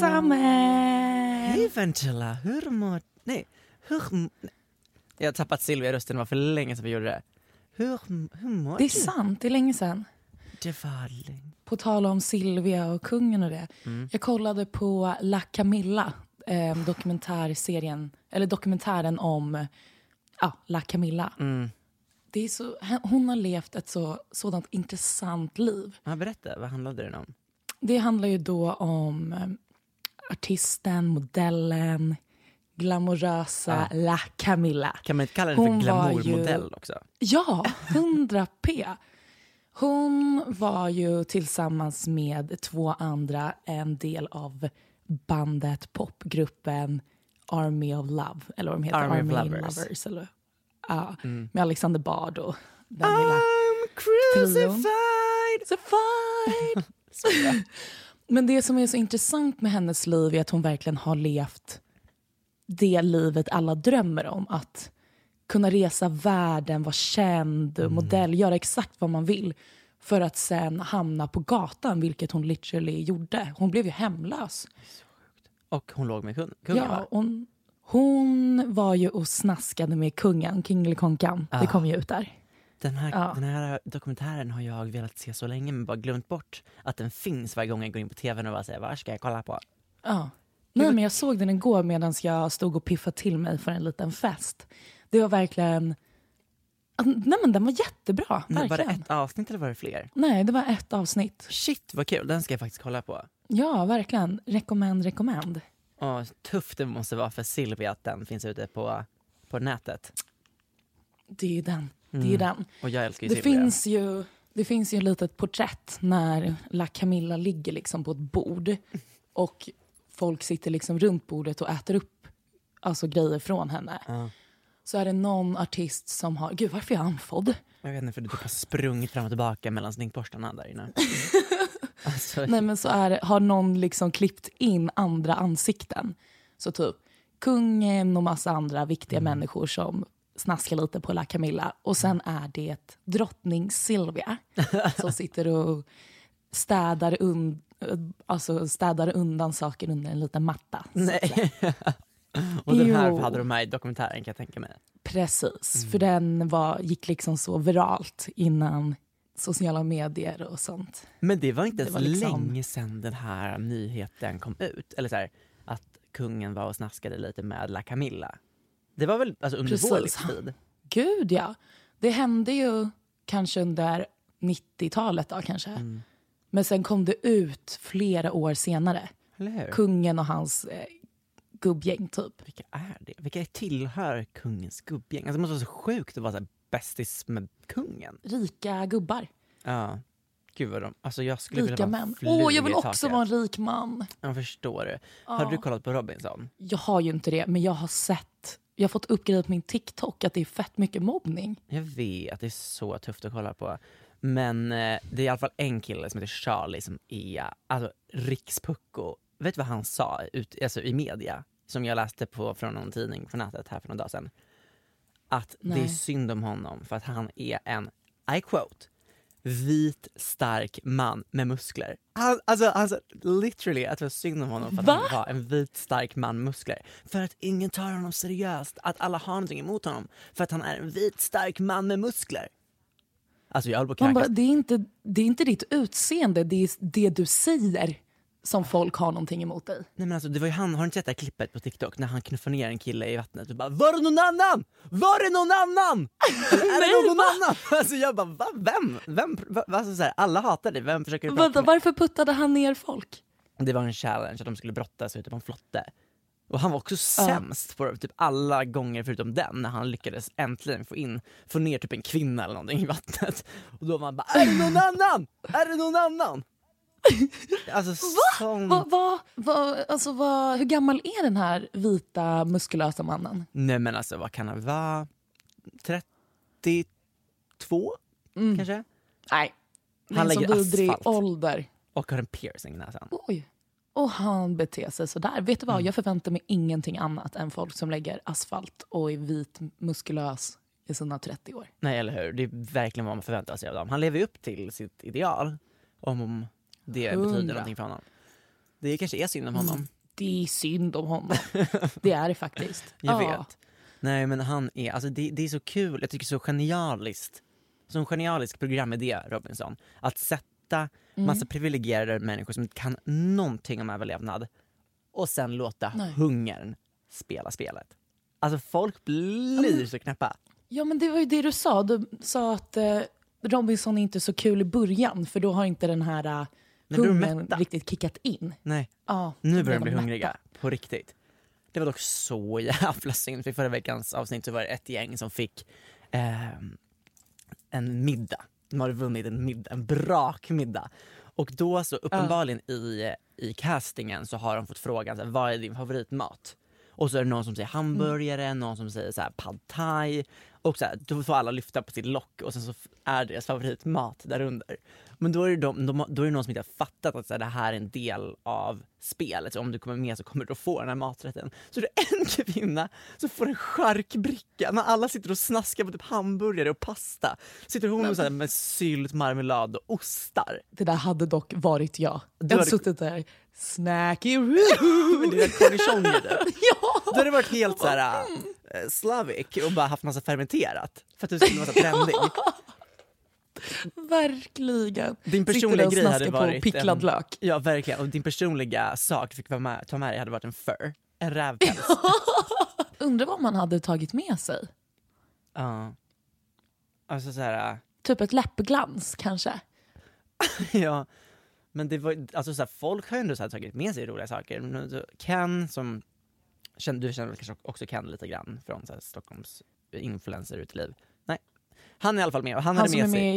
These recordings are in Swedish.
Samuel! Hej Ventilla, hur mår... Nej, hur... Jag har tappat Silvia i rösten, det var för länge sedan vi gjorde det. Hur, hur mår Det är du? sant, det är länge sedan. Det var länge. På tal om Silvia och kungen och det. Mm. Jag kollade på La Camilla, eh, dokumentärserien, eller dokumentären om ja, La Camilla. Mm. Det är så, hon har levt ett så, sådant intressant liv. Ja, berätta, vad handlade den om? Det handlar ju då om eh, artisten, modellen, glamorösa La Camilla. Kan man inte kalla den för var ju- glamourmodell också? Ja, 100 p. Hon var ju tillsammans med två andra en del av bandet, popgruppen Army of Love. Eller vad de heter, Army of Army Lovers. Lovers. eller, ja, Mm. Med Alexander Bard och den lilla I'm trion. crucified! Fine. Men det som är så intressant med hennes liv är att hon verkligen har levt det livet alla drömmer om. Att kunna resa världen, vara känd, Mm. modell, göra exakt vad man vill för att sen hamna på gatan, vilket hon literally gjorde. Hon blev ju hemlös. Och hon låg med kun- kungen Ja, va? hon, hon var ju och snaskade med kungen. Det Ah. kom ju ut där. Den här, Ja. den här dokumentären har jag velat se så länge men bara glömt bort att den finns varje gång jag går in på tvn och bara säger vad ska jag kolla på? Ja. Nej, men jag såg den igår medan jag stod och piffade till mig för en liten fest. Det var verkligen... Nej men den var jättebra, Var det verkligen. ett avsnitt eller var det fler? Nej, det var ett avsnitt. Shit vad kul, den ska jag faktiskt kolla på. Ja, verkligen. Rekommend, rekommend. Och tufft det måste vara för Silvia att den finns ute på, på nätet. Det är ju den. Det är ju den. Och jag älskar ju Det Silvia. finns ju, det finns ju ett litet porträtt när La Camilla ligger liksom på ett bord och folk sitter liksom runt bordet och äter upp alltså grejer från henne. Ja. Så är det någon artist som har... Gud, varför är jag andfådd? Jag vet inte för du typ har sprungit fram och tillbaka mellan snickborstarna där inne. alltså, Nej men så är det, har någon liksom klippt in andra ansikten. Så typ kungen och massa andra viktiga människor som snaskar lite på La Camilla. Och sen är det drottning Silvia som sitter och städar, un, alltså städar undan saker under en liten matta. Nej. och den här Jo. hade de med i dokumentären kan jag tänka mig. Precis, för den var, gick liksom så viralt innan sociala medier och sånt. Men det var inte ens var liksom- länge sedan den här nyheten kom ut. Eller så här, att kungen var och snaskade lite med La Camilla. Det var väl alltså, under vår Precis. livstid? Gud ja. Det hände ju kanske under 90-talet då kanske. Mm. Men sen kom det ut flera år senare. Kungen och hans eh, gubbgäng typ. Vilka är det? Vilka tillhör kungens gubbgäng? Alltså, det måste vara så sjukt att vara så bästis med kungen. Rika gubbar. Ja. Gud vad de... Alltså jag skulle Rika vilja vara män. Åh, jag vill också vara en rik man. Jag förstår det. Har du kollat på Robinson? Jag har ju inte det, men jag har sett... Jag har fått uppgrejer på min TikTok att det är fett mycket mobbning. Jag vet att det är så tufft att kolla på. Men eh, det är i alla fall en kille som heter Charlie som är alltså, rikspucko. Vet du vad han sa ut, alltså, i media? Som jag läste på från någon tidning på nätet här för några dagar sedan. Att det är Nej. synd om honom för att han är en, I quote, vit stark man med muskler. Han, alltså, alltså literally att det var synd om honom för att Va? han var en vit stark man med muskler. För att ingen tar honom seriöst, att alla har någonting emot honom. För att han är en vit stark man med muskler. Alltså jag höll på att bara, det, är inte, det är inte ditt utseende, det är det du säger som folk har någonting emot dig. Nej men alltså det var ju han, har du inte sett det här klippet på TikTok när han knuffar ner en kille i vattnet och bara Var det någon annan? Var det någon annan? Är det någon annan? Alltså jag bara va? Vem? Vem? Va? Alltså så här, alla hatar dig, vem försöker du prata Vänta, med? varför puttade han ner folk? Det var en challenge att de skulle brottas ute på en flotte. Och han var också sämst på det, typ alla gånger förutom den när han lyckades äntligen få in, få ner typ en kvinna eller någonting i vattnet. Och då var man bara Är det någon annan? Är det någon annan? Alltså sån... Va, va, va, alltså, va, hur gammal är den här vita muskulösa mannen? Nej men alltså vad kan han vara? 32 kanske? Nej, Han lägger vidrig asfalt. ålder. Och har en piercing i näsan. Oj. Och han beter sig sådär. Vet du Mm. vad, jag förväntar mig ingenting annat än folk som lägger asfalt och är vit muskulös i sina 30 år. Nej eller hur, det är verkligen vad man förväntar sig av dem. Han lever upp till sitt ideal. Om det Hundra. betyder någonting för honom. Det kanske är synd om honom. Det är synd om honom. det är det faktiskt. Jag Ja. vet. Nej men han är, alltså det, det är så kul, jag tycker så genialiskt. Så genialisk programidé Robinson. Att sätta Mm. massa privilegierade människor som inte kan någonting om överlevnad och sen låta Nej. hungern spela spelet. Alltså folk blir så knäppa. Ja men det var ju det du sa. Du sa att eh, Robinson är inte så kul i början för då har inte den här de hungern riktigt kickat in. Nej, Ja, nu börjar de bli mätta. hungriga. På riktigt. Det var dock så jävla synd, för i förra veckans avsnitt så var det ett gäng som fick ehm, en middag. De hade vunnit en middag, en brakmiddag. Och då så uppenbarligen i, i castingen så har de fått frågan så här, vad är din favoritmat? Och så är det någon som säger hamburgare, någon som säger så här pad thai. Och så här, då får alla lyfta på sitt lock och sen så är deras favoritmat där under. Men då är det, de, de, då är det någon som inte har fattat att så här, det här är en del av spelet. Så om du kommer med så kommer du att få den här maträtten. Så det är en kvinna som får en charkbricka. När alla sitter och snaskar på typ hamburgare och pasta. Sitter hon och så här, med sylt, marmelad och ostar. Det där hade dock varit jag. Du Jag hade suttit där, snacky Med room. dina cornichoner typ. ja! Då hade det varit helt så här äh, slavic och bara haft massa fermenterat. För att du skulle vara trendig. Verkligen. Din personliga grej hade varit på picklad en- lök. Ja verkligen, och din personliga sak du fick vara med, ta med dig hade varit en fur. En rävpäls. Undrar vad man hade tagit med sig. Ja. Alltså så här, Typ ett läppglans kanske. ja. Men det var, alltså så här, folk har ju ändå så här tagit med sig roliga saker. Ken som, du känner kanske också Ken lite grann från så här, Stockholms influencer uteliv? Nej. Han är i alla fall med och han, Han hade som med är sig med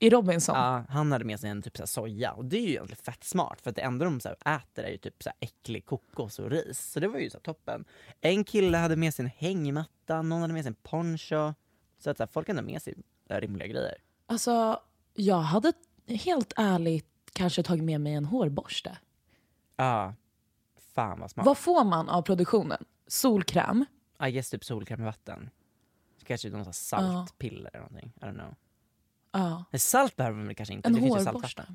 i- Robinson. Ja, han hade med sig en typ så här soja och det är ju egentligen fett smart för att det enda de så här äter är ju typ så här äcklig kokos och ris. Så det var ju så här toppen. En kille hade med sig en hängmatta, någon hade med sig en poncho. Så att så folk hade med sig äh, rimliga grejer. Alltså, jag hade helt ärligt kanske tagit med mig en hårborste. Ja, fan vad smart. Vad får man av produktionen? Solkräm? I guess typ solkräm med vatten. Kanske någon sån här saltpiller eller någonting. I don't know. Ja. Men salt behöver man kanske inte? En det hårborste.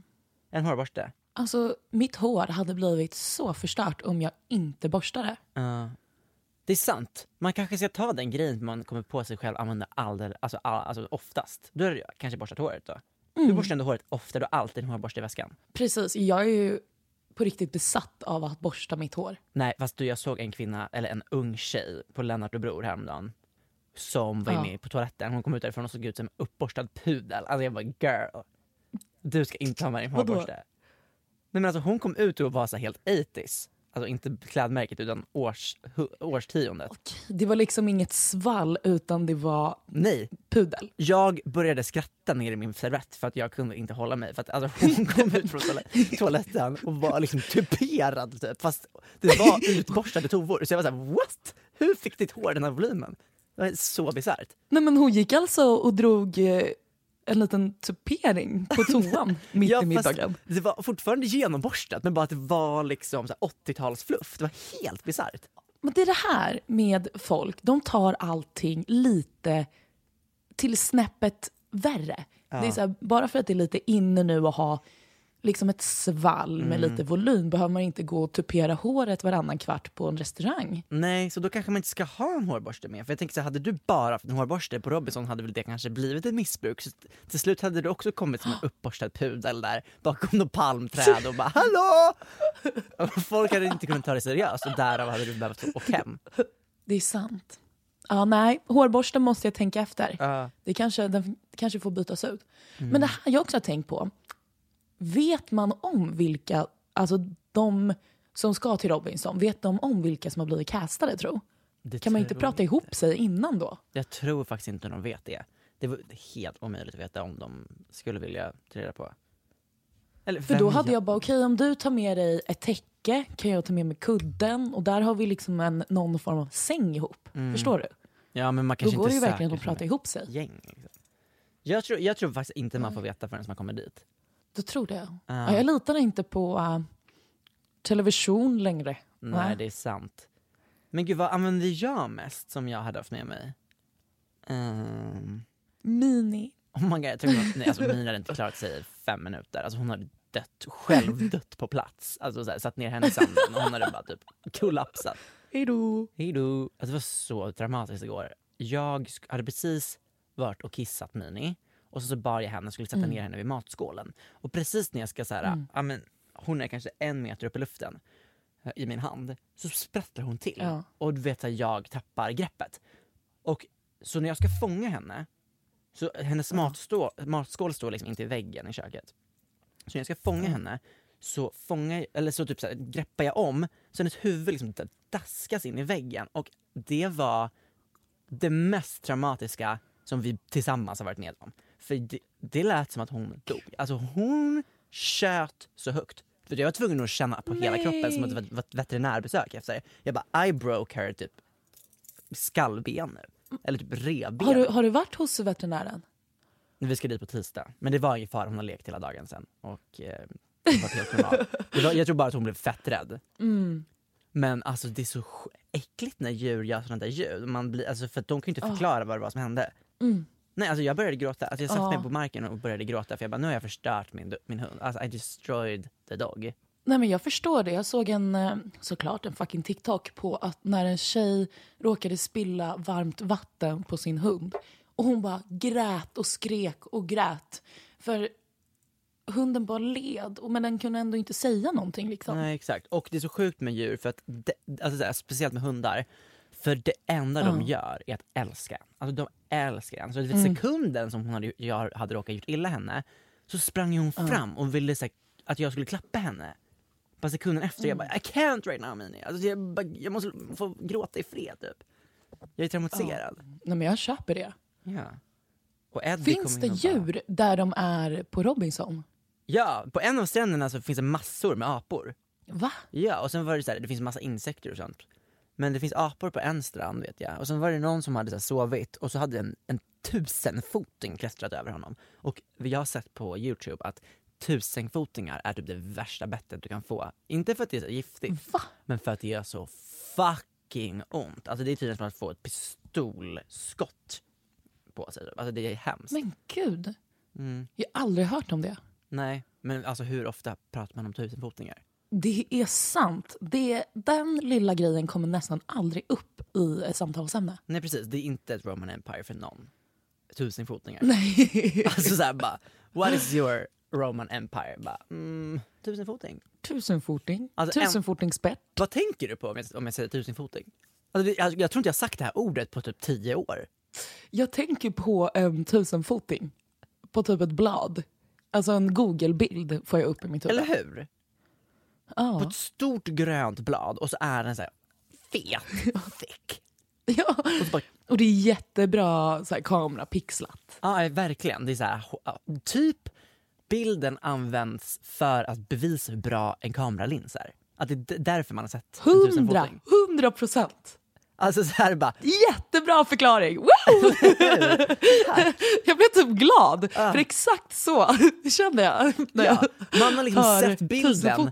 En hårborste? Alltså, mitt hår hade blivit så förstört om jag inte borstade. Ja. Det är sant. Man kanske ska ta den grejen man kommer på sig själv använda alldeles, alltså, all, alltså oftast. Är det kanske borstat håret då. Du borstar ändå håret ofta, du har alltid en hårborste i väskan. Precis, jag är ju på riktigt besatt av att borsta mitt hår. Nej fast du jag såg en kvinna, eller en ung tjej på Lennart och Bror häromdagen. Som var Ja. inne på toaletten, hon kom ut därifrån och såg ut som en uppborstad pudel. Alltså jag bara girl. Du ska inte ha med Vadå? hårborste. Nej men alltså hon kom ut och var så helt 80s. Alltså inte klädmärket utan års, hu- årstiondet. Det var liksom inget svall utan det var Nej, pudel. jag började skratta ner i min servett för att jag kunde inte hålla mig. För att alltså, hon kom ut från toale- toaletten och var liksom tuperad typ. Fast det var utborstade tovor. Så jag var såhär what? Hur fick ditt hår den här volymen? Det var så bisarrt. Nej men hon gick alltså och drog eh, en liten tupering på toan mitt Ja, i middagen. Det var fortfarande genomborstat men bara att det var liksom så här 80-talsfluff. Det var helt bisarrt. Men det är det här med folk, de tar allting lite till snäppet värre. Det är så här, bara för att det är lite inne nu att ha liksom ett svall med lite volym behöver man inte gå och tupera håret varannan kvart på en restaurang. Nej, så då kanske man inte ska ha en hårborste med. För jag tänker så här, hade du bara haft en hårborste på Robinson hade väl det kanske blivit ett missbruk. Så till slut hade du också kommit som en uppborstad pudel där bakom något palmträd och bara hallå! Och folk hade inte kunnat ta det seriöst och därav hade du behövt åka hem. Det är sant. Ja, nej, hårborsten måste jag tänka efter. Ja. Det kanske, den kanske får bytas ut. Mm. Men det här jag också har tänkt på. Vet man om vilka, alltså de som ska till Robinson, vet de om vilka som har blivit castade tro? Det Kan man inte prata jag ihop sig innan då? Jag tror faktiskt inte de vet det. Det var helt omöjligt att veta om de skulle vilja ta reda på. Eller För då hade gör- jag bara, okej om du tar med dig ett täcke kan jag ta med mig kudden och där har vi liksom en, någon form av säng ihop. Förstår du? Ja men man Då kanske går det inte ju verkligen att prata ihop sig. Gäng, liksom. jag, tror, jag tror faktiskt inte man får veta förrän man kommer dit. Du tror det? Ja, jag litar inte på äh, television längre. Nej, det är sant. Men gud, vad använder jag mest som jag hade haft med mig? Um, Mini. oh my God, jag tror att, nej, alltså, Mina hade inte klarat sig i fem minuter. Alltså, hon hade dött, själv dött på plats. Alltså så här, satt ner henne i sanden och hon hade bara typ kollapsat. Hejdå. Hejdå. Alltså, det var så dramatiskt igår. Jag hade precis varit och kissat Mini och så, så bar jag henne och skulle sätta Mm. ner henne vid matskålen. Och precis när jag ska så ja, men, hon är kanske en meter upp i luften eh, i min hand, så sprattlar hon till. Ja. Och du vet att jag tappar greppet. Och så när jag ska fånga henne, så hennes matstå, matskål står liksom inte i väggen i köket. Så när jag ska fånga henne så, fångar, eller så, typ så här, greppar jag om så hennes huvud liksom daskas in i väggen. Och det var det mest traumatiska som vi tillsammans har varit med om. För det, det lät som att hon dog. Alltså hon tjöt så högt. För jag var tvungen att känna på hela Nej. kroppen som att det var ett veterinärbesök efter. Jag bara, I broke her typ skallben nu. Eller typ revben. Har du, har du varit hos veterinären? Vi ska dit på tisdag. Men det var ingen fara, hon har lekt hela dagen sen. Och eh, var jag tror bara att hon blev fett rädd. Mm. Men alltså det är så äckligt när djur gör sådana där ljud. Man blir, alltså, för att de kan ju inte förklara vad det var som hände. Mm. Nej alltså jag började gråta. Alltså, jag satte Ja. mig på marken och började gråta för jag bara nu har jag förstört min, min hund. Alltså I destroyed the dog. Nej men jag förstår det. Jag såg en, eh, såklart en fucking TikTok på att när en tjej råkade spilla varmt vatten på sin hund och hon bara grät och skrek och grät. För hunden bara led och men den kunde ändå inte säga någonting liksom. Nej exakt. Och det är så sjukt med djur för att, alltså, speciellt med hundar. För det enda de gör är att älska. Alltså de älskar en. Så vid Mm. sekunden som hon hade, jag hade råkat gjort illa henne så sprang hon fram och ville så här, att jag skulle klappa henne. Bara sekunden efter, jag bara I can't right now Mini. Alltså, jag, bara, jag måste få gråta i fred typ. Jag är traumatiserad. Nej men jag köper det. Ja. Och Eddie Finns det och bara- djur där de är på Robinson? Ja, på en av stränderna så finns det massor med apor. Va? Ja, och sen var det så här, det finns massa insekter och sånt. Men det finns apor på en strand vet jag. Och sen var det någon som hade så här sovit och så hade en, en tusenfoting klättrat över honom. Och jag har sett på youtube att tusenfotingar är typ det värsta bettet du kan få. Inte för att det är så giftigt, Va? men för att det gör så fucking ont. Alltså det är tydligen som att få ett pistolskott på sig. Alltså det är hemskt. Men gud. Mm. Jag har aldrig hört om det. Nej, men alltså hur ofta pratar man om tusenfotingar? Det är sant. Det, den lilla grejen kommer nästan aldrig upp i ett samtalsämne. Nej precis, det är inte ett Roman Empire för någon. Tusenfotingar. Nej. Alltså såhär bara, What is your Roman Empire? Bara, mm, tusenfoting. Tusenfoting. Alltså, en- Tusenfotingsspett. Vad tänker du på om jag, om jag säger tusenfoting? Alltså, jag, jag tror inte jag har sagt det här ordet på typ tio år. Jag tänker på en tusenfoting. På typ ett blad. Alltså en Google-bild får jag upp i mitt huvud. Eller hur? På Ja. ett stort grönt blad och så är den så här fet, thick. ja. Och bara, Och det är jättebra så här, kamerapixlat. ja, verkligen. Det är så här, typ bilden används för att bevisa hur bra en kameralins är. Att det är därför man har sett en Hundra, tusenfoting. hundra procent. Alltså så här bara, Jättebra förklaring! Woo! jag blev typ glad, för exakt så kände jag när ja, jag man har liksom sett bilden.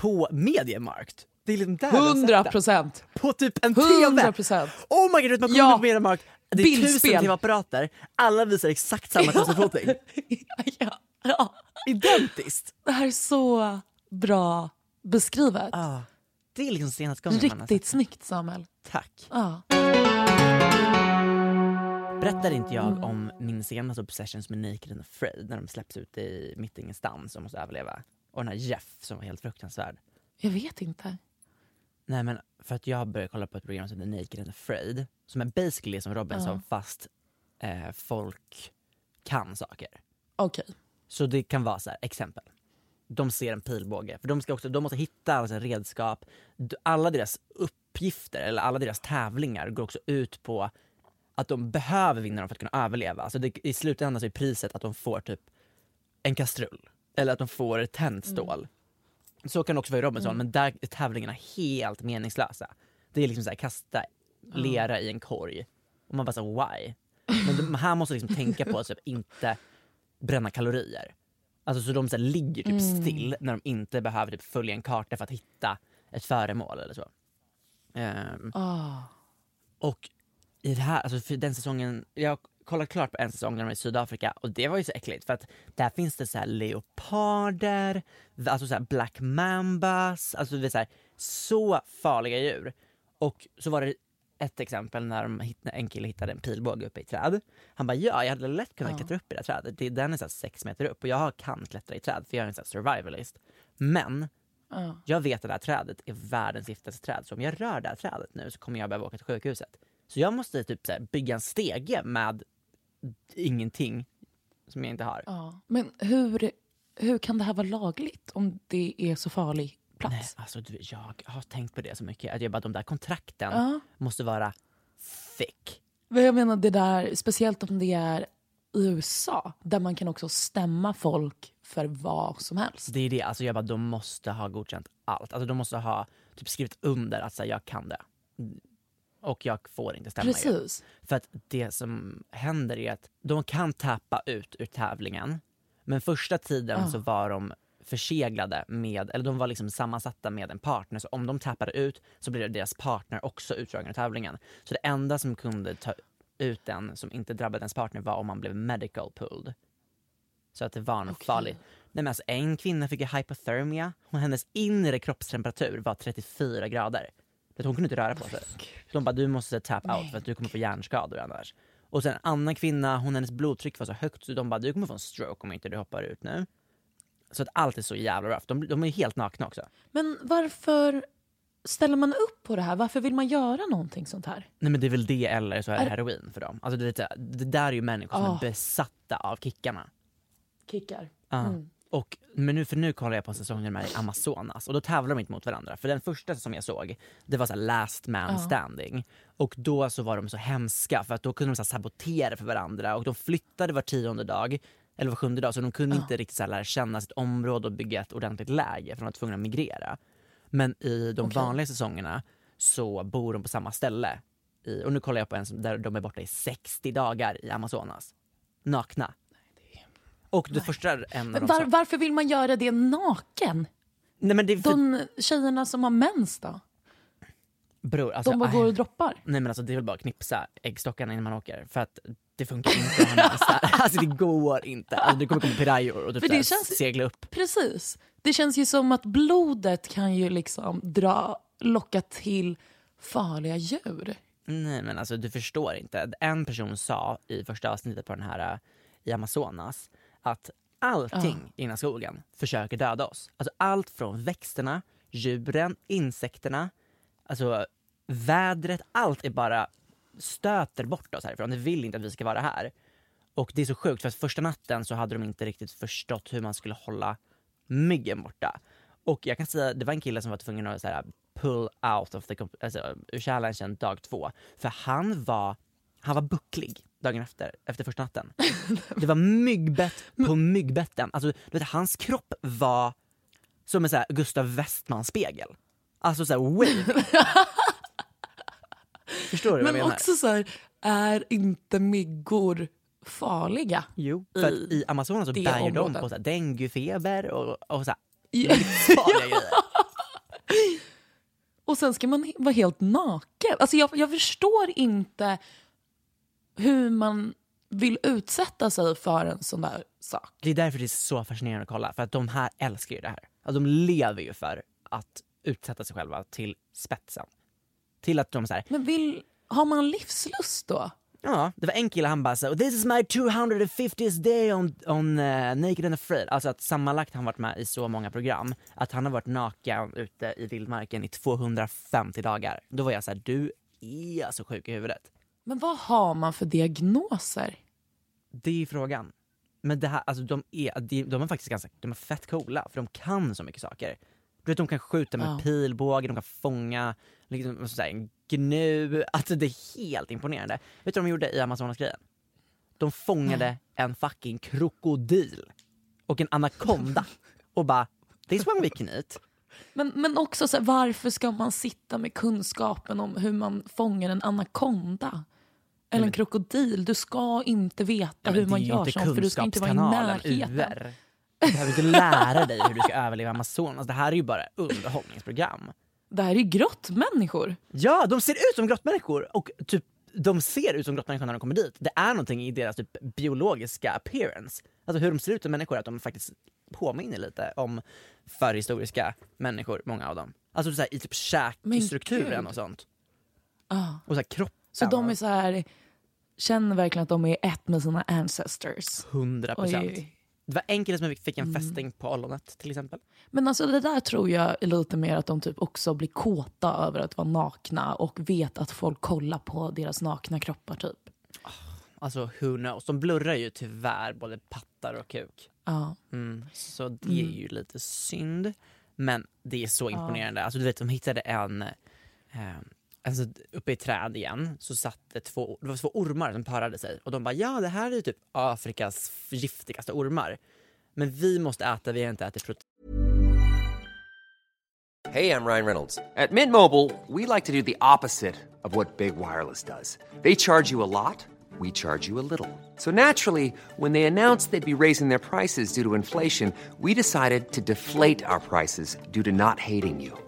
På Mediamarkt. Det är liksom där man har sett Hundra den. procent. På typ en Hundra TV! procent. Oh my god, man kommer Ja. ja. på Mediamarkt, det är Bildspel. tusen TV-apparater, alla visar exakt samma tusenfoting. ja, ja. Identiskt! Det här är så bra beskrivet. Ah, det är liksom senaste gången man har Riktigt sett snyggt Samuel. Tack. Ja. Berättade inte jag om min senaste obsessions med Naked and Afraid när de släpps ut i mitt ingenstans och måste överleva? Och den här Jeff som var helt fruktansvärd. Jag vet inte. Nej men för att jag började kolla på ett program som heter Naked and Afraid som är basically som Robinson fast eh, folk kan saker. Okej. Så det kan vara så här, exempel. De ser en pilbåge, för de, ska också, de måste hitta alla sina redskap. Alla deras uppgifter, eller alla deras tävlingar går också ut på att de behöver vinna dem för att kunna överleva. Alltså det, I slutändan så är priset att de får typ en kastrull, eller att de får ett tändstål. Så kan det också vara i Robinson, men där är tävlingarna helt meningslösa. Det är liksom så här, kasta lera i en korg. Och man bara så why? Men de, här måste liksom tänka på att typ inte bränna kalorier. Alltså så de så här, ligger typ still när de inte behöver typ följa en karta för att hitta ett föremål eller så. Ehm, Ah. och i det här, alltså för den säsongen, jag kollat klart på en säsong när de är i Sydafrika och det var ju så äckligt för att där finns det så här leoparder, alltså så här black mambas, alltså det är så, här, så farliga djur. Och så var det ett exempel när, de, en kille hittade en pilbåge uppe i ett träd. Han bara ja, jag hade lätt kunnat klättra upp i det här trädet. Det, den är så sex meter upp och jag kan klättra i träd för jag är en här survivalist. Men Ja. jag vet att det här trädet är världens giftigaste träd, så om jag rör det här trädet nu så kommer jag behöva åka till sjukhuset. Så jag måste typ så bygga en stege med ingenting som jag inte har. Ja. Men hur, hur kan det här vara lagligt om det är så farlig plats? Nej, alltså du, jag har tänkt på det så mycket, att jag bara, de där kontrakten Ja. måste vara thick. Men Jag menar det där, speciellt om det är i USA, där man kan också stämma folk för vad som helst. Det är det, alltså jag bara, de måste ha godkänt allt. Alltså de måste ha typ skrivit under att säga jag kan det. Och jag får inte stämma. Precis. För att det som händer är att de kan tappa ut ur tävlingen. Men första tiden Ah. så var de förseglade med, eller de var liksom sammansatta med en partner. Så om de tappade ut så blev deras partner också utdragen ur tävlingen. Så det enda som kunde ta ut den som inte drabbade ens partner var om man blev medical pulled. Så att det var något Okej. farligt. Nej, men alltså, en kvinna fick ju hypothermia och hennes inre kroppstemperatur var 34 grader. Det hon kunde inte röra på sig. Så de bara, du måste tap out för att du kommer få hjärnskador annars. Och sen en annan kvinna, hon, hennes blodtryck var så högt så de bara, du kommer få en stroke om inte du hoppar ut nu. Så att allt är så jävla rough. De, de är helt nakna också. Men varför ställer man upp på det här? Varför vill man göra någonting sånt här? Nej men det är väl det eller så är det heroin för dem. Alltså det, det, det där är ju människor som Ah. är besatta av kickarna. Kickar. Ja. Mm. Och, men nu, för nu kollar jag på en säsong när de är i Amazonas och då tävlar de inte mot varandra. För den första som jag såg, det var så last man standing. Och då så var de så hemska för att då kunde de så sabotera för varandra och de flyttade var tionde dag, eller var sjunde dag, så de kunde inte riktigt så lära känna sitt område och bygga ett ordentligt läge för de var tvungna att migrera. Men i de Okej. vanliga säsongerna så bor de på samma ställe. I, och nu kollar jag på en som, där de är borta i 60 dagar i Amazonas. Nakna. Och det första en av dem var, varför vill man göra det naken? Nej men det är för, De tjejerna som har mens då? bror, alltså, De bara går och droppar? Nej men alltså det är väl bara att knipsa äggstockarna innan man åker. För att det funkar inte att ha mens där. Alltså det går inte. Alltså, det kommer komma pirajor och typ För det så här känns- segla upp. Precis. Det känns ju som att blodet kan ju liksom dra, locka till farliga djur. Nej men alltså du förstår inte. En person sa i första avsnittet på den här äh, i Amazonas att allting i den här skogen försöker döda oss. Alltså allt från växterna, djuren, insekterna, alltså vädret, allt är bara stöter bort oss härifrån. Det vill inte att vi ska vara här. Och det är så sjukt för att första natten så hade de inte riktigt förstått hur man skulle hålla myggen borta. Och jag kan säga, det var en kille som var tvungen att så här, pull out of the, alltså, ur challengen dag två. För han var, han var bucklig dagen efter, efter första natten. Det var myggbett på myggbetten. Alltså, du vet, hans kropp var som en så här Gustav Westman-spegel. Alltså såhär wave. Förstår du vad jag Men menar? också så här, är inte myggor farliga? Jo, för att i Amazonas så det bär ju de området. på så här denguefeber och, och så här Ja. livsfarliga grejer. Och sen ska man he- vara helt naken. Alltså jag, jag förstår inte hur man vill utsätta sig för en sån där sak. Det är därför det är så fascinerande att kolla, för att de här älskar ju det här. Alltså, de lever ju för att utsätta sig själva till spetsen. Till att de så här, Men vill, har man livslust då? ja, det var en kille han bara så this is my 250th day on, on uh, Naked and Afraid. Alltså att sammanlagt han varit med i så många program att han har varit naken ute i vildmarken i 250 dagar. Då var jag så här, du är så sjuk i huvudet. Men vad har man för diagnoser? Det är ju frågan. Men det här, alltså de är, de, de är faktiskt ganska, de är fett coola för de kan så mycket saker. Du vet de kan skjuta med Ja. pilbåge, de kan fånga liksom, så här, en gnu, alltså det är helt imponerande. Vet du vad de gjorde i Amazonas-grejen? De fångade en fucking krokodil och en anakonda och bara this one we can eat. Men, men också så här, varför ska man sitta med kunskapen om hur man fångar en anakonda? Eller en krokodil. Du ska inte veta Ja, hur man gör sånt för du ska inte vara i närheten. UR. Du behöver inte lära dig hur du ska överleva Amazonas. Det här är ju bara underhållningsprogram. Det här är ju grottmänniskor. Ja, de ser ut som grottmänniskor och typ de ser ut som grottmänniskor när de kommer dit. Det är någonting i deras typ biologiska appearance. Alltså hur de ser ut som människor, att de faktiskt påminner lite om förhistoriska människor, många av dem. Alltså så här, i typ käkstrukturen och sånt. Ah. Och så här kroppen. Så de är så här, känner verkligen att de är ett med sina ancestors. 100 procent. Det var en kille som fick en Mm. fästing på ollonet till exempel. Men alltså det där tror jag är lite mer att de typ också blir kåta över att vara nakna och vet att folk kollar på deras nakna kroppar typ. Alltså who knows. De blurrar ju tyvärr både pattar och kuk. Ja. Mm, så det är ju lite synd. Men det är så imponerande. Alltså du vet, de hittade en... Alltså uppe i träd igen så satt det två, det var två ormar som parade sig. Och de bara ja det här är ju typ Afrikas giftigaste ormar. Men vi måste äta, vi har inte ätit protein. Hej, jag Ryan Reynolds. At Mint Mobile, we like to do the opposite of what Big Wireless does. They charge you a lot, we charge you a little. So naturally, when they announced they'd be raising their prices due to inflation, we decided to deflate our prices due to not hating you.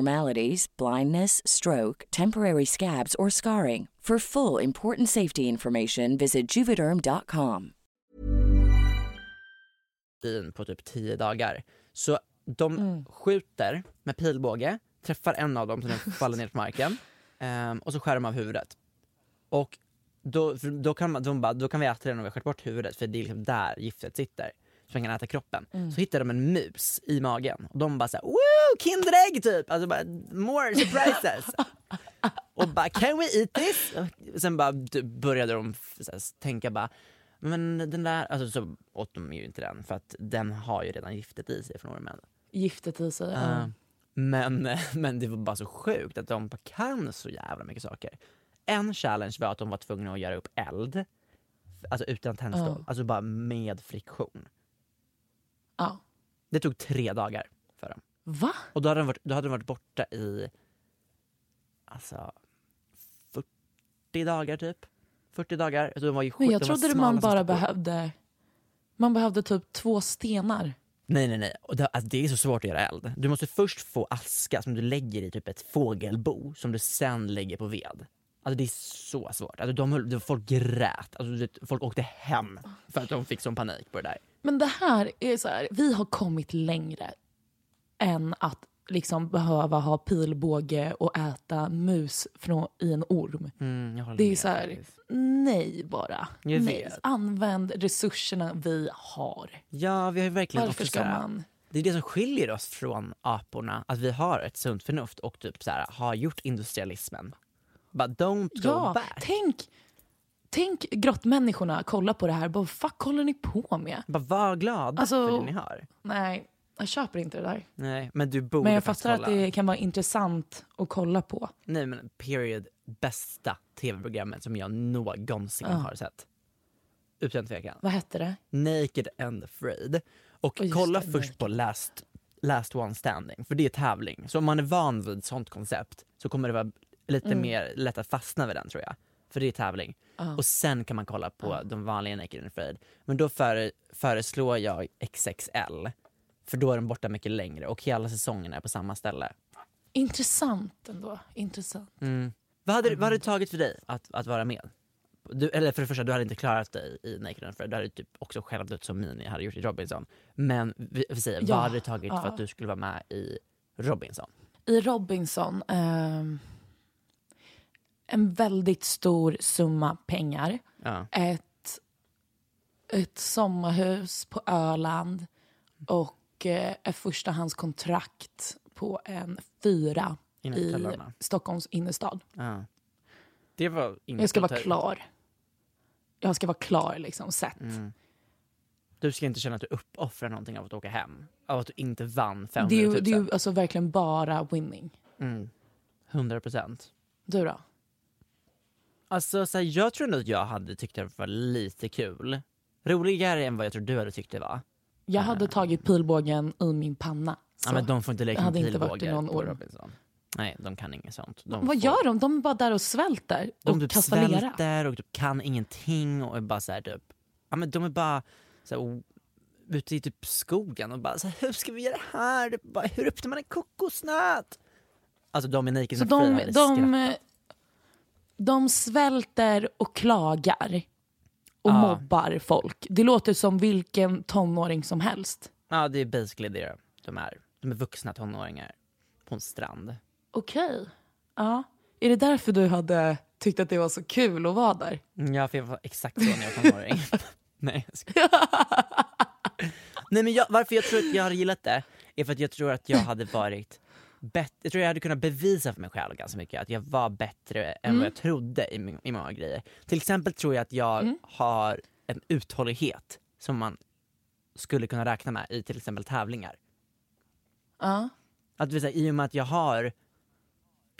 blindness, stroke, temporary scabs, or scarring. For full important safety information, visit juvederm.com. på typ 10 dagar. Så de skjuter med pilbåge, träffar en av dem så den faller ner på marken ehm, och så skär de av huvudet. Och då, då, kan man, de bara, då kan vi äta den om vi har skärt bort huvudet för det är liksom där giftet sitter. Man kan äta kroppen. Så hittar de en mus i magen och de bara såhär woo Kinderägg typ! Alltså bara more surprises! och bara can we eat this? Och sen bara började de här, tänka bara men den där, alltså så åt de ju inte den för att den har ju redan giftet i sig från ormen. Giftet i sig. Uh, ja. men, men det var bara så sjukt att de kan så jävla mycket saker. En challenge var att de var tvungna att göra upp eld, alltså utan tändstål, Ja. alltså bara med friktion. Ja. Det tog tre dagar för dem. Va? Och då hade de varit, då hade de varit borta i alltså 40 dagar typ. 40 dagar. Alltså de var ju Men sjukt- jag trodde man bara behövde... Man behövde typ två stenar. Nej nej nej, och det, alltså, det är så svårt att göra eld. Du måste först få aska som du lägger i typ ett fågelbo som du sen lägger på ved. Alltså det är så svårt. Alltså, de, de, folk grät, alltså, folk åkte hem för att de fick sån panik på det där. Men det här är så här, vi har kommit längre än att liksom behöva ha pilbåge och äta mus från, i en orm. Mm, Det är med så här, faktiskt. nej bara. Jag nej. vet. Använd resurserna vi har. Ja, vi har ju verkligen Varför också ska man... Det är det som skiljer oss från aporna, att vi har ett sunt förnuft och typ så här, har gjort industrialismen. But don't go Ja, back. tänk, tänk grottmänniskorna kolla på det här. Bara, fuck håller ni på med? Bara var glada Alltså- för det ni har. Nej, jag köper inte det där. Nej, men du borde Men jag fattar att det kan vara intressant att kolla på. Nej men period, bästa tv-programmet som jag någonsin Ja. har sett. Utan tvekan. Vad hette det? Naked and afraid. Och Oh, kolla det, först på last, last one standing, för det är tävling. Så om man är van vid sånt koncept så kommer det vara lite Mm. mer lätt att fastna vid den tror jag. För det är tävling. Ja. Och sen kan man kolla på de vanliga Naked and afraid. Men då före, föreslår jag XXL. För då är de borta mycket längre och hela säsongen är på samma ställe. Intressant ändå. Intressant. Mm. Vad, hade, vad hade det tagit för dig att, att vara med? Du, eller för det första, du hade inte klarat dig i Naked and Afraid. Du hade typ också själv dött som Mini hade gjort i Robinson. Men vi, vi säger, Ja, vad hade det tagit för ja. att du skulle vara med i Robinson? I Robinson, ehm, en väldigt stor summa pengar. Ja. Ett, ett sommarhus på Öland och eh, ett förstahandskontrakt på en fyra i. Stockholms innerstad. Ja. Det var inget Jag ska vara klar. Jag ska vara klar liksom, sett. Mm. Du ska inte känna att du uppoffrar någonting av att åka hem. Av att du inte vann 500 Det är 000. ju, det är ju alltså verkligen bara winning. Mm. 100 procent. Du då? Alltså, så här, jag tror ändå att jag hade tyckt det var lite kul. Roligare än vad jag tror du hade tyckt det var. Jag hade tagit pilbågen i min panna. Ja, men de får inte leka med i pilbågar på. Robinson. Nej, de kan inget sånt. De Vad får- gör de? De är bara där och svälter De och typ kastar lera. svälter och typ kan ingenting och är bara så här, typ, ja men de är bara så här, ute i typ skogen och bara så här, hur ska vi göra det här? Bara, hur öppnar man en kokosnöt? Alltså de är naked Så de, de. De svälter och klagar och Ja. mobbar folk. Det låter som vilken tonåring som helst. Ja det är basically det de är. De är vuxna tonåringar på en strand. Okej. Ja. Är det därför du hade tyckt att det var så kul att vara där? Mm, Ja, för jag var exakt så när jag var tonåring. Nej, jag. Nej men jag, varför jag tror att jag hade gillat det är för att jag tror att jag hade varit bättre, jag tror jag hade kunnat bevisa för mig själv ganska mycket att jag var bättre än vad jag trodde i, min- i många grejer. Till exempel tror jag att jag har en uthållighet som man skulle kunna räkna med i till exempel tävlingar. Ja. Att säga, I och med att jag har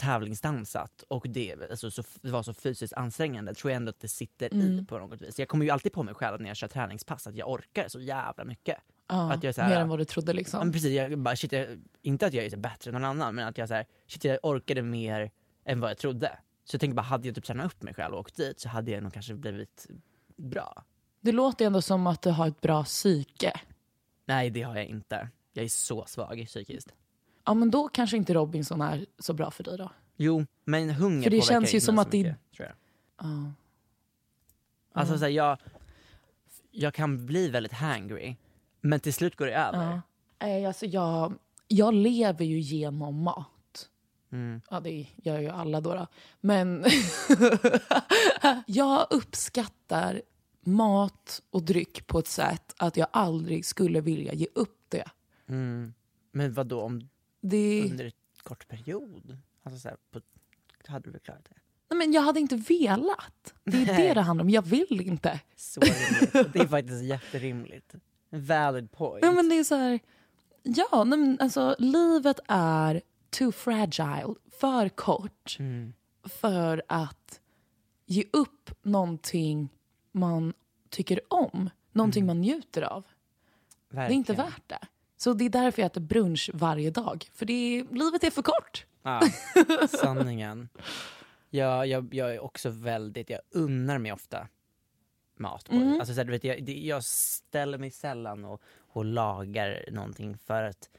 tävlingsdansat och det, alltså, så, det var så fysiskt ansträngande tror jag ändå att det sitter i Mm. på något vis. Jag kommer ju alltid på mig själv när jag kör träningspass att jag orkar så jävla mycket. Ja, Att jag är så här- mer än vad du trodde Ja, men liksom. precis, jag bara, shit, jag, inte att jag är bättre än någon annan men att jag, så här, shit, jag orkade mer än vad jag trodde. Så jag tänker bara, hade jag typ tränat upp mig själv och åkt dit så hade jag nog kanske blivit bra. Det låter ändå som att du har ett bra psyke. Nej det har jag inte. Jag är så svag psykiskt. Ja men då kanske inte Robinson är så bra för dig då. Jo, men hunger För det känns ju som att det- mycket, tror jag. Ja. Alltså så här, jag, jag kan bli väldigt hangry men till slut går det över. Ja. Nej, alltså jag, jag lever ju genom mat. Mm. Ja, det gör ju alla då. då. Men jag uppskattar mat och dryck på ett sätt att jag aldrig skulle vilja ge upp det. Mm. Men vad då om det under ett kort period? Alltså så här, på, hade du väl klarat det? nej, men jag hade inte velat. Det är det det handlar om. Jag vill inte. Så rimligt. Det är faktiskt jätterimligt. Valid point. Nej, men det är så här, ja, nej, men alltså, livet är too fragile, för kort Mm. för att ge upp någonting man tycker om, någonting man njuter av. Det är inte Verkligen. värt det. Så det är därför jag äter brunch varje dag. För det är, livet är för kort. Ja, sanningen. Jag, jag, jag är också väldigt, jag unnar mig ofta mat. Mm. Alltså, så här, du vet, jag, jag ställer mig sällan och, och lagar någonting för att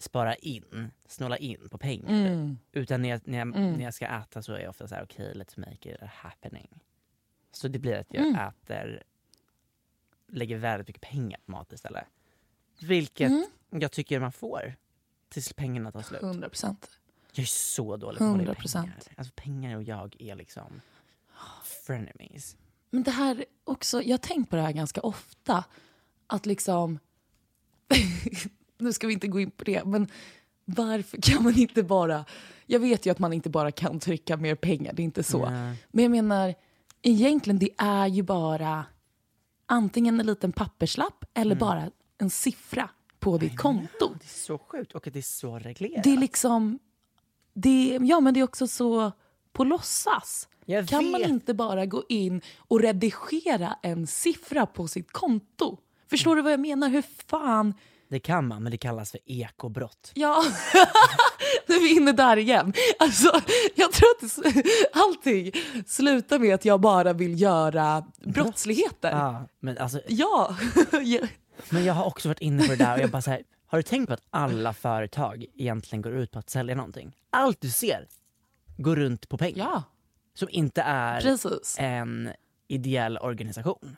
spara in, snåla in på pengar. Mm. Utan när jag, när, jag, när jag ska äta så är jag ofta så här: okej let's make it happening. Så det blir att jag Mm. äter, lägger väldigt mycket pengar på mat istället. Vilket Mm. jag tycker man får tills pengarna tar slut. 100 procent. Jag är så dålig på att hålla i 100%. pengar. Alltså pengar och jag är liksom frenemies. Men det här också, jag har tänkt på det här ganska ofta. Att liksom, nu ska vi inte gå in på det, men varför kan man inte bara, jag vet ju att man inte bara kan trycka mer pengar, det är inte så. Nej. Men jag menar, egentligen det är ju bara antingen en liten papperslapp eller bara en siffra på ditt konto. Det är så sjukt och det är så reglerat. Det är liksom, det, ja men det är också så på låtsas. Jag Kan man vet. inte bara gå in och redigera en siffra på sitt konto? Förstår du vad jag menar? Hur fan... Det kan man, men det kallas för ekobrott. Ja, nu är vi inne där igen. Alltså, jag tror att allting slutar med att jag bara vill göra brottsligheter. Ja, men, alltså, Ja. Ja. men jag har också varit inne på det där och jag bara så här, har du tänkt på att alla företag egentligen går ut på att sälja någonting? Allt du ser går runt på pengar. ja, Som inte är precis. en ideell organisation.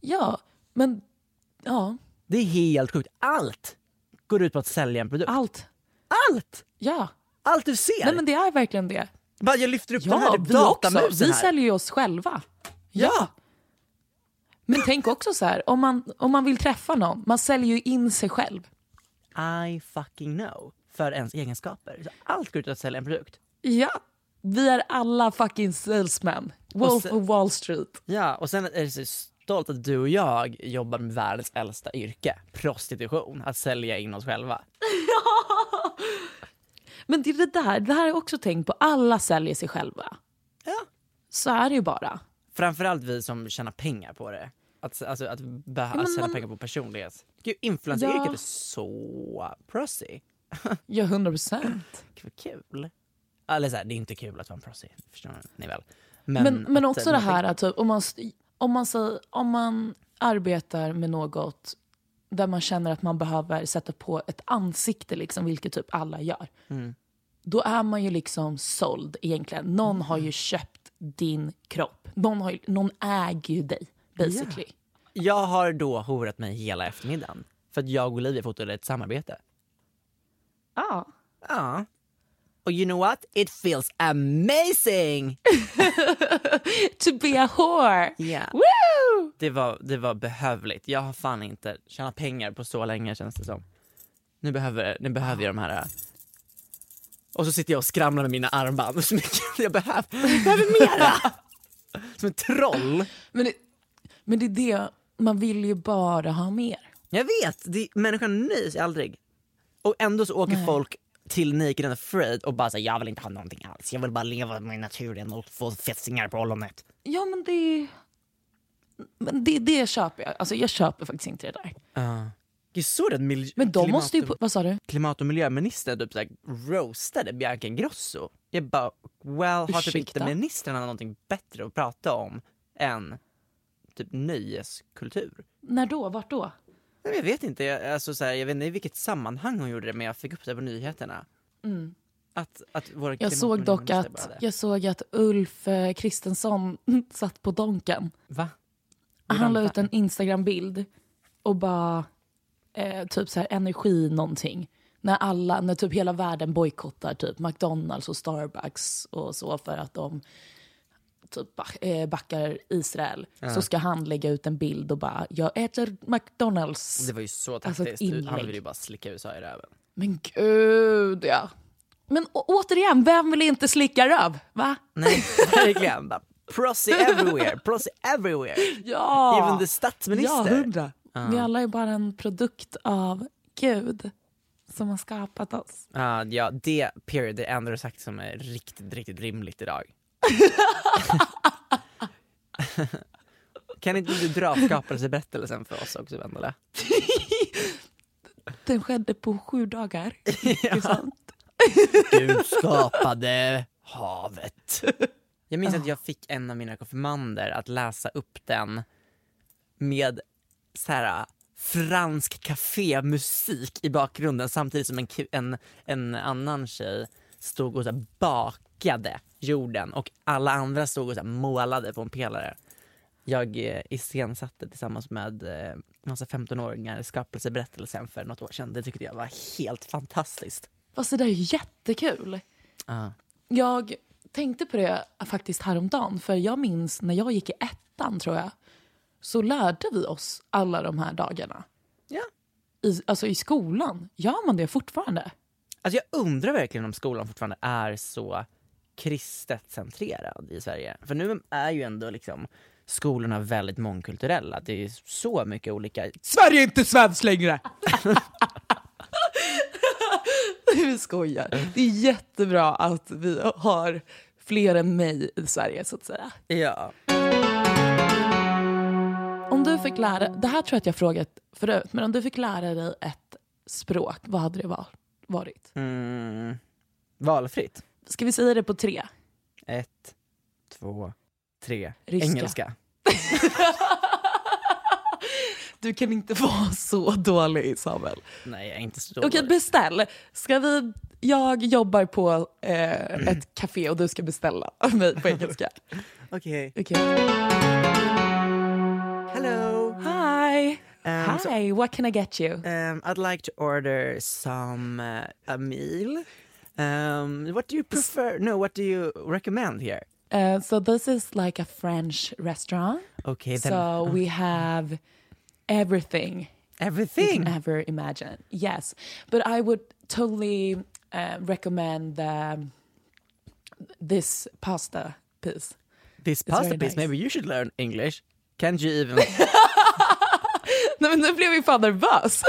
Ja, men ja, Det är helt sjukt. Allt går ut på att sälja en produkt. allt. Allt! Ja, Allt du ser! nej men det är verkligen det. Bara jag lyfter upp den Ja, här vi också. datamusen Vi här. säljer ju oss själva. Ja! Men tänk också så här, om man, om man vill träffa någon, man säljer ju in sig själv. I fucking know. För ens egenskaper. Så allt går ut att sälja en produkt. Ja. Vi är alla fucking salesmen. Wolf sen- of Wall Street. Ja, och sen är det så stolt att du och jag jobbar med världens äldsta yrke. Prostitution. Att sälja in oss själva. Men det är det där, det här har jag också tänkt på. Alla säljer sig själva. Ja. Så är det ju bara. Framförallt vi som tjänar pengar på det. Att, alltså, att men tjäna man- pengar på personlighet. Gud, influenceryrket Ja. är så prossy. Ja, 100 procent. Vad kul. Eller så här, det är inte kul att vara en prossy, förstår ni väl? Men, Men, men också eh, det här att typ, om, man, om, man, säger- om man arbetar med något där man känner att man behöver sätta på ett ansikte, liksom, vilket typ alla gör. Mm. Då är man ju liksom såld egentligen. Någon har Mm. ju köpt din kropp. Någon, har ju, någon äger ju dig, basically. Jag har då horat mig hela eftermiddagen. För att jag och Olivia fotade ett samarbete. Ja. Ja. Och you know what? It feels amazing! To be a whore! Yeah. Woo! Det, var, det var behövligt. Jag har fan inte tjänat pengar på så länge känns det som. Nu behöver, nu behöver jag de här... Och så sitter jag och skramlar med mina armband. Så mycket jag behöver, jag behöver mera! Som ett troll. Men det, men det är det, man vill ju bara ha mer. Jag vet, det, människan nöjer sig aldrig. Och ändå så åker Nej. folk till Naked and Afraid och bara säger jag vill inte ha någonting alls. Jag vill bara leva med naturen och få fästingar på ollonet. Ja men det... Men det, det köper jag. Alltså jag köper faktiskt inte det där. Uh. Jag såg att mil- Men de måste ju... på- Vad sa du? klimat och miljöministern typ såhär roastade Bianca Ingrosso. Jag bara, well har typ inte ministrarna någonting bättre att prata om än typ nöjeskultur? När då? Vart då? Nej, Jag vet inte, jag, alltså, så här, jag vet inte i vilket sammanhang hon gjorde det men jag fick upp det på nyheterna. Att, att våra Jag såg dock att, jag såg att Ulf eh, Kristensson satt på Donken. Va? Han la Hur ut en Instagram-bild och bara eh, typ så här energi någonting. När alla, när typ hela världen bojkottar typ McDonalds och Starbucks och så för att de typ eh, backar Israel. Så ska han lägga ut en bild och bara jag äter McDonalds. Det var ju så Alltså taktiskt, han inlägg. ville ju bara slicka USA i röven. Men gud ja. Men återigen, vem vill inte slicka röv? Va? Nej, verkligen. Prossy everywhere, prossy everywhere. Ja! Even the statsminister. Ja, hundra. Vi alla är bara en produkt av Gud som har skapat oss. Ja, ja, det period, det enda du sagt som är riktigt, riktigt rimligt idag. kan inte du dra skapelseberättelsen för oss också, Vendela? Den skedde på sju dagar. Sant. Gud skapade havet. Jag minns att jag fick en av mina konfirmander att läsa upp den med så här fransk kafémusik i bakgrunden samtidigt som en, en, en annan tjej stod och så här bakade jorden och alla andra stod och så målade på en pelare. Jag eh, iscensatte tillsammans med eh, massa 15-åringar skapelseberättelsen för något år sedan. Det tyckte jag var helt fantastiskt. Fast det där är jättekul. Ja. Jag tänkte på det faktiskt häromdagen. För jag minns när jag gick i ettan tror jag. Så lärde vi oss alla de här dagarna. Ja. I, alltså i skolan. Gör man det fortfarande? Alltså jag undrar verkligen om skolan fortfarande är så kristet centrerad i Sverige. För nu är ju ändå liksom skolorna väldigt mångkulturella. Det är så mycket olika... Sverige är inte svenskt längre! vi skojar. Det är jättebra att vi har fler än mig i Sverige så att säga. Ja. Om du fick lära, det här tror jag att jag frågat förut, men om du fick lära dig ett språk, vad hade det va- varit? Mm. Valfritt. Ska vi säga det på tre? Ett, två, tre. Ryska. Engelska. Du kan inte vara så dålig Samuel. Nej, jag är inte så Okej, dålig. beställ. Ska vi, jag jobbar på eh, ett café och du ska beställa av mig på engelska. Okej. Okej. Hello. Hi. Um, so- Hi, what can I get you? Um, I'd like to order some uh, a meal. Um, what do you prefer? No, what do you recommend here? Uh, so this is like a French restaurant. Okay, then So we have everything Everything you can ever imagine. Yes, but I would totally uh, recommend the, this pasta piece. This It's pasta piece. nice. Maybe you should learn English. Can't you even? Nej men nu blev jag fan nervös.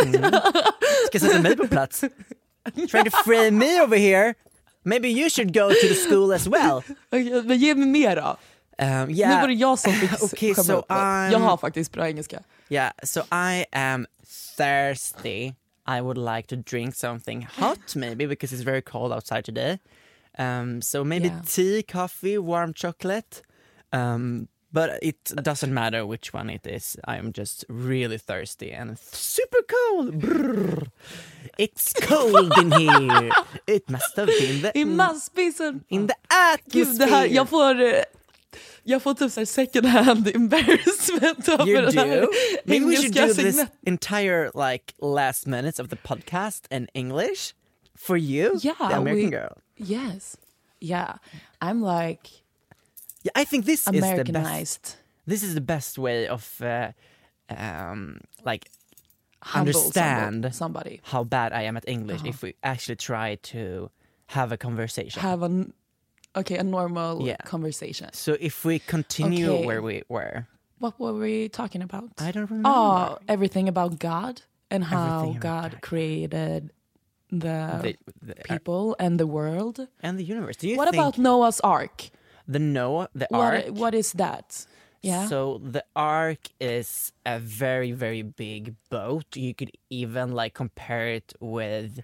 Ska sätta mig på plats. Trying to frame me over here. Maybe you should go to the school as well. Okej, men ge mig mer då. Um, Nu yeah. var det jag som fick Okay, so upp. I'm- Jag har faktiskt bra engelska. Yeah, so I am thirsty. I would like to drink something hot, maybe because it's very cold outside today. Um, so maybe Yeah. tea, coffee, warm chocolate. Um, but it doesn't matter which one it is. I am just really thirsty and super cold. Brrr. It's cold in here. It must have been the It must be so... in the Gud, det här, atmosphere. jag får... eh, Jag får typ så här second hand embarrassment över You här do? Maybe we should do this entire like last minutes of the podcast in English for you, Yeah, the American we- girl. Yes. Yeah. I'm like Yeah, I think this is the best. This is the best way of uh, um, like humble understand somebody- how bad I am at English if we actually try to have a conversation. Have a, okay, a normal Yeah. conversation. so if we continue Okay. where we were, What were we talking about? I don't remember. Oh, everything about God and how God God. created the, The- the- people and the world. and the universe. Do you What think about Noah's Ark? The Noah, the What, ark? what is that? Yeah. So the ark is a very very big boat. You could even like compare it with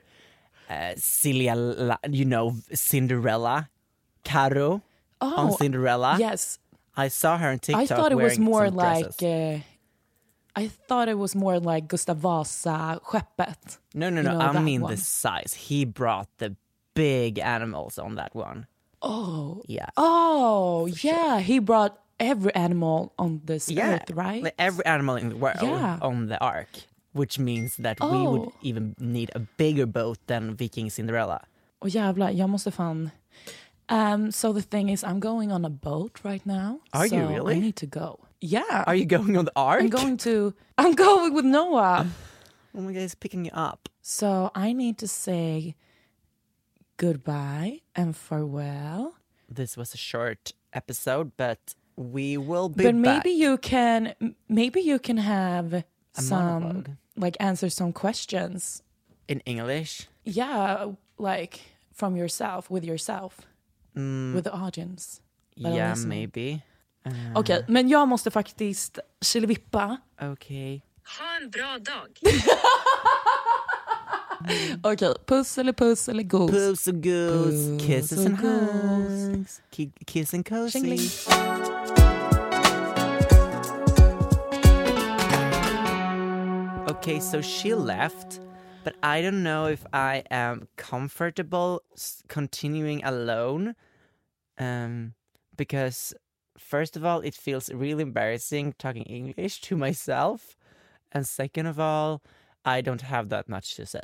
uh, Celia, you know Cinderella, Caro on Oh, Cinderella. yes. I saw her on TikTok. I thought it was more like uh, I thought it was more like Gustav Vasa skeppet. no, no, you no. know, I mean one. the size. He brought the big animals on that one. Oh. Yeah. Oh, yeah. He brought every animal on this yeah, earth, right? Like every animal in the world Yeah. on the ark, which means that we would Oh. even need a bigger boat than Viking Cinderella. Och jävlar, jag måste fan... Um, so the thing is, I'm going on a boat right now. Are so you really? I need to go. Yeah. Are you going on the ark? I'm going to... I'm going with Noah. Oh my god, he's picking you up. So I need to say goodbye and farewell. This was a short episode, but we will be but back. maybe you can maybe you can have some monologue. like answer some questions. in English. Yeah, like from yourself with yourself. With the audience. that Mm, yeah, listening. maybe. Uh, Okej, men jag måste faktiskt killevippa. Okay. Ha en bra dag. Okej, puss eller puss eller gos. Puss and goose, Puss kisses and hugs, Ki- kiss and cozy. Okay, so she left, but I don't know if I am comfortable continuing alone. Um, because first of all, it feels really embarrassing talking English to myself, and second of all, I don't have that much to say.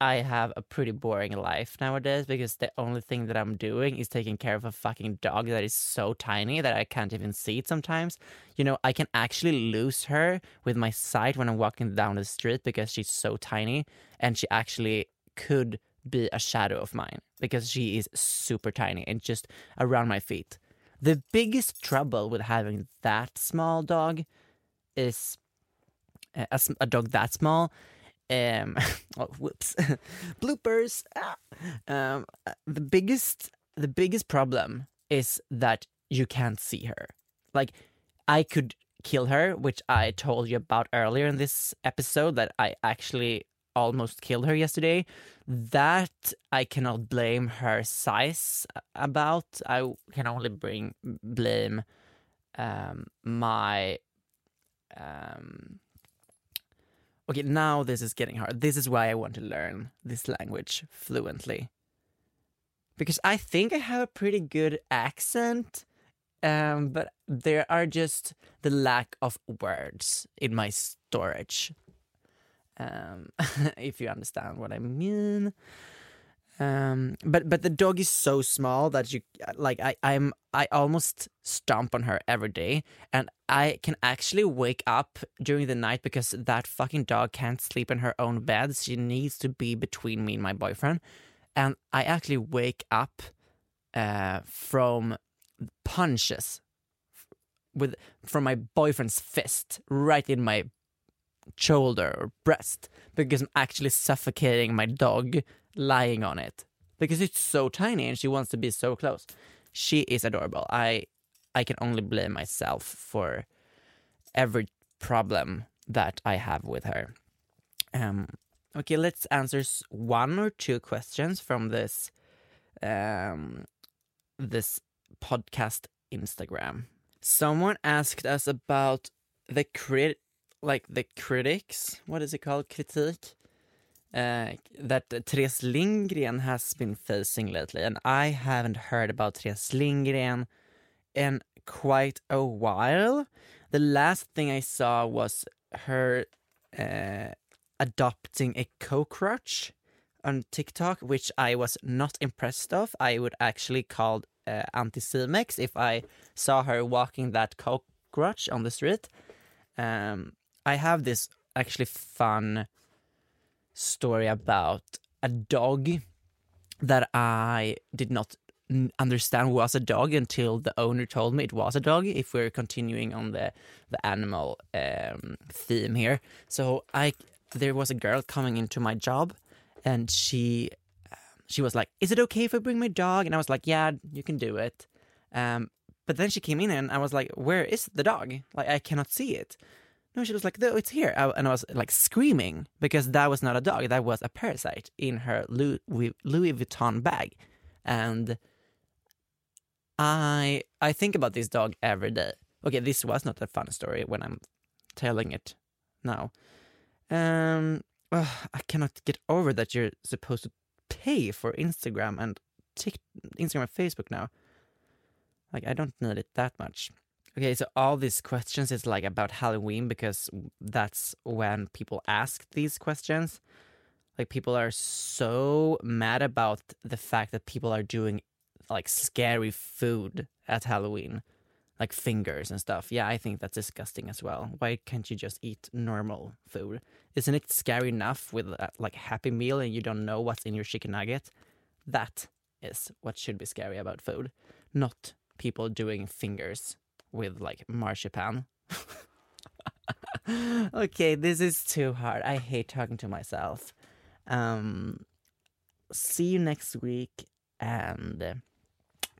I have a pretty boring life nowadays because the only thing that I'm doing is taking care of a fucking dog that is so tiny that I can't even see it sometimes. You know, I can actually lose her with my sight when I'm walking down the street because she's so tiny and she actually could be a shadow of mine because she is super tiny and just around my feet. The biggest trouble with having that small dog is uh, a, a, a dog that small um oh, whoops. Bloopers. Ah. um uh, the biggest the biggest problem is that you can't see her. Like i could kill her which i told you about earlier in this episode that i actually almost killed her yesterday. That i cannot blame her size about. I can only bring blame um my um Okay, now this is getting hard. This is why I want to learn this language fluently. Because I think I have a pretty good accent, um, but there are just the lack of words in my storage. Um, if you understand what I mean. Um, but but the dog is so small that you like I I'm I almost stomp on her every day, and I can actually wake up during the night because that fucking dog can't sleep in her own bed. She needs to be between me and my boyfriend, and I actually wake up uh, from punches with from my boyfriend's fist right in my shoulder or breast because I'm actually suffocating my dog lying on it because it's so tiny and she wants to be so close. She is adorable. I I can only blame myself for every problem that I have with her. Um okay, let's answer one or two questions from this um this podcast Instagram. Someone asked us about the crit like the critics, what is it called? Kritik? Uh, that Therese Lindgren has been facing lately, and I haven't heard about Therese Lindgren in quite a while. The last thing I saw was her uh, adopting a cockroach on TikTok, which I was not impressed of. I would actually call uh, anti-Cimex if I saw her walking that cockroach on the street. Um, I have this actually fun story about a dog that I did not understand was a dog until the owner told me it was a dog. If we're continuing on the the animal um, theme here, so I there was a girl coming into my job, and she she was like, "Is it okay if I bring my dog?" And I was like, "Yeah, you can do it." Um, but then she came in and I was like, "Where is the dog? Like I cannot see it." No, she was like, "No, it's here," I, and I was like screaming because that was not a dog; that was a parasite in her Louis, Louis Vuitton bag, and I I think about this dog every day. Okay, this was not a fun story when I'm telling it now. Um, I cannot get over that you're supposed to pay for Instagram and Tik Instagram and Facebook now. Like I don't need it that much. Okay, so all these questions is like about Halloween because that's when people ask these questions. Like people are so mad about the fact that people are doing like scary food at Halloween, like fingers and stuff. Yeah, I think that's disgusting as well. Why can't you just eat normal food? Isn't it scary enough with a, like Happy Meal and you don't know what's in your chicken nugget? That is what should be scary about food, not people doing fingers with like marzipan. okay, this is too hard. I hate talking to myself. Um, see you next week and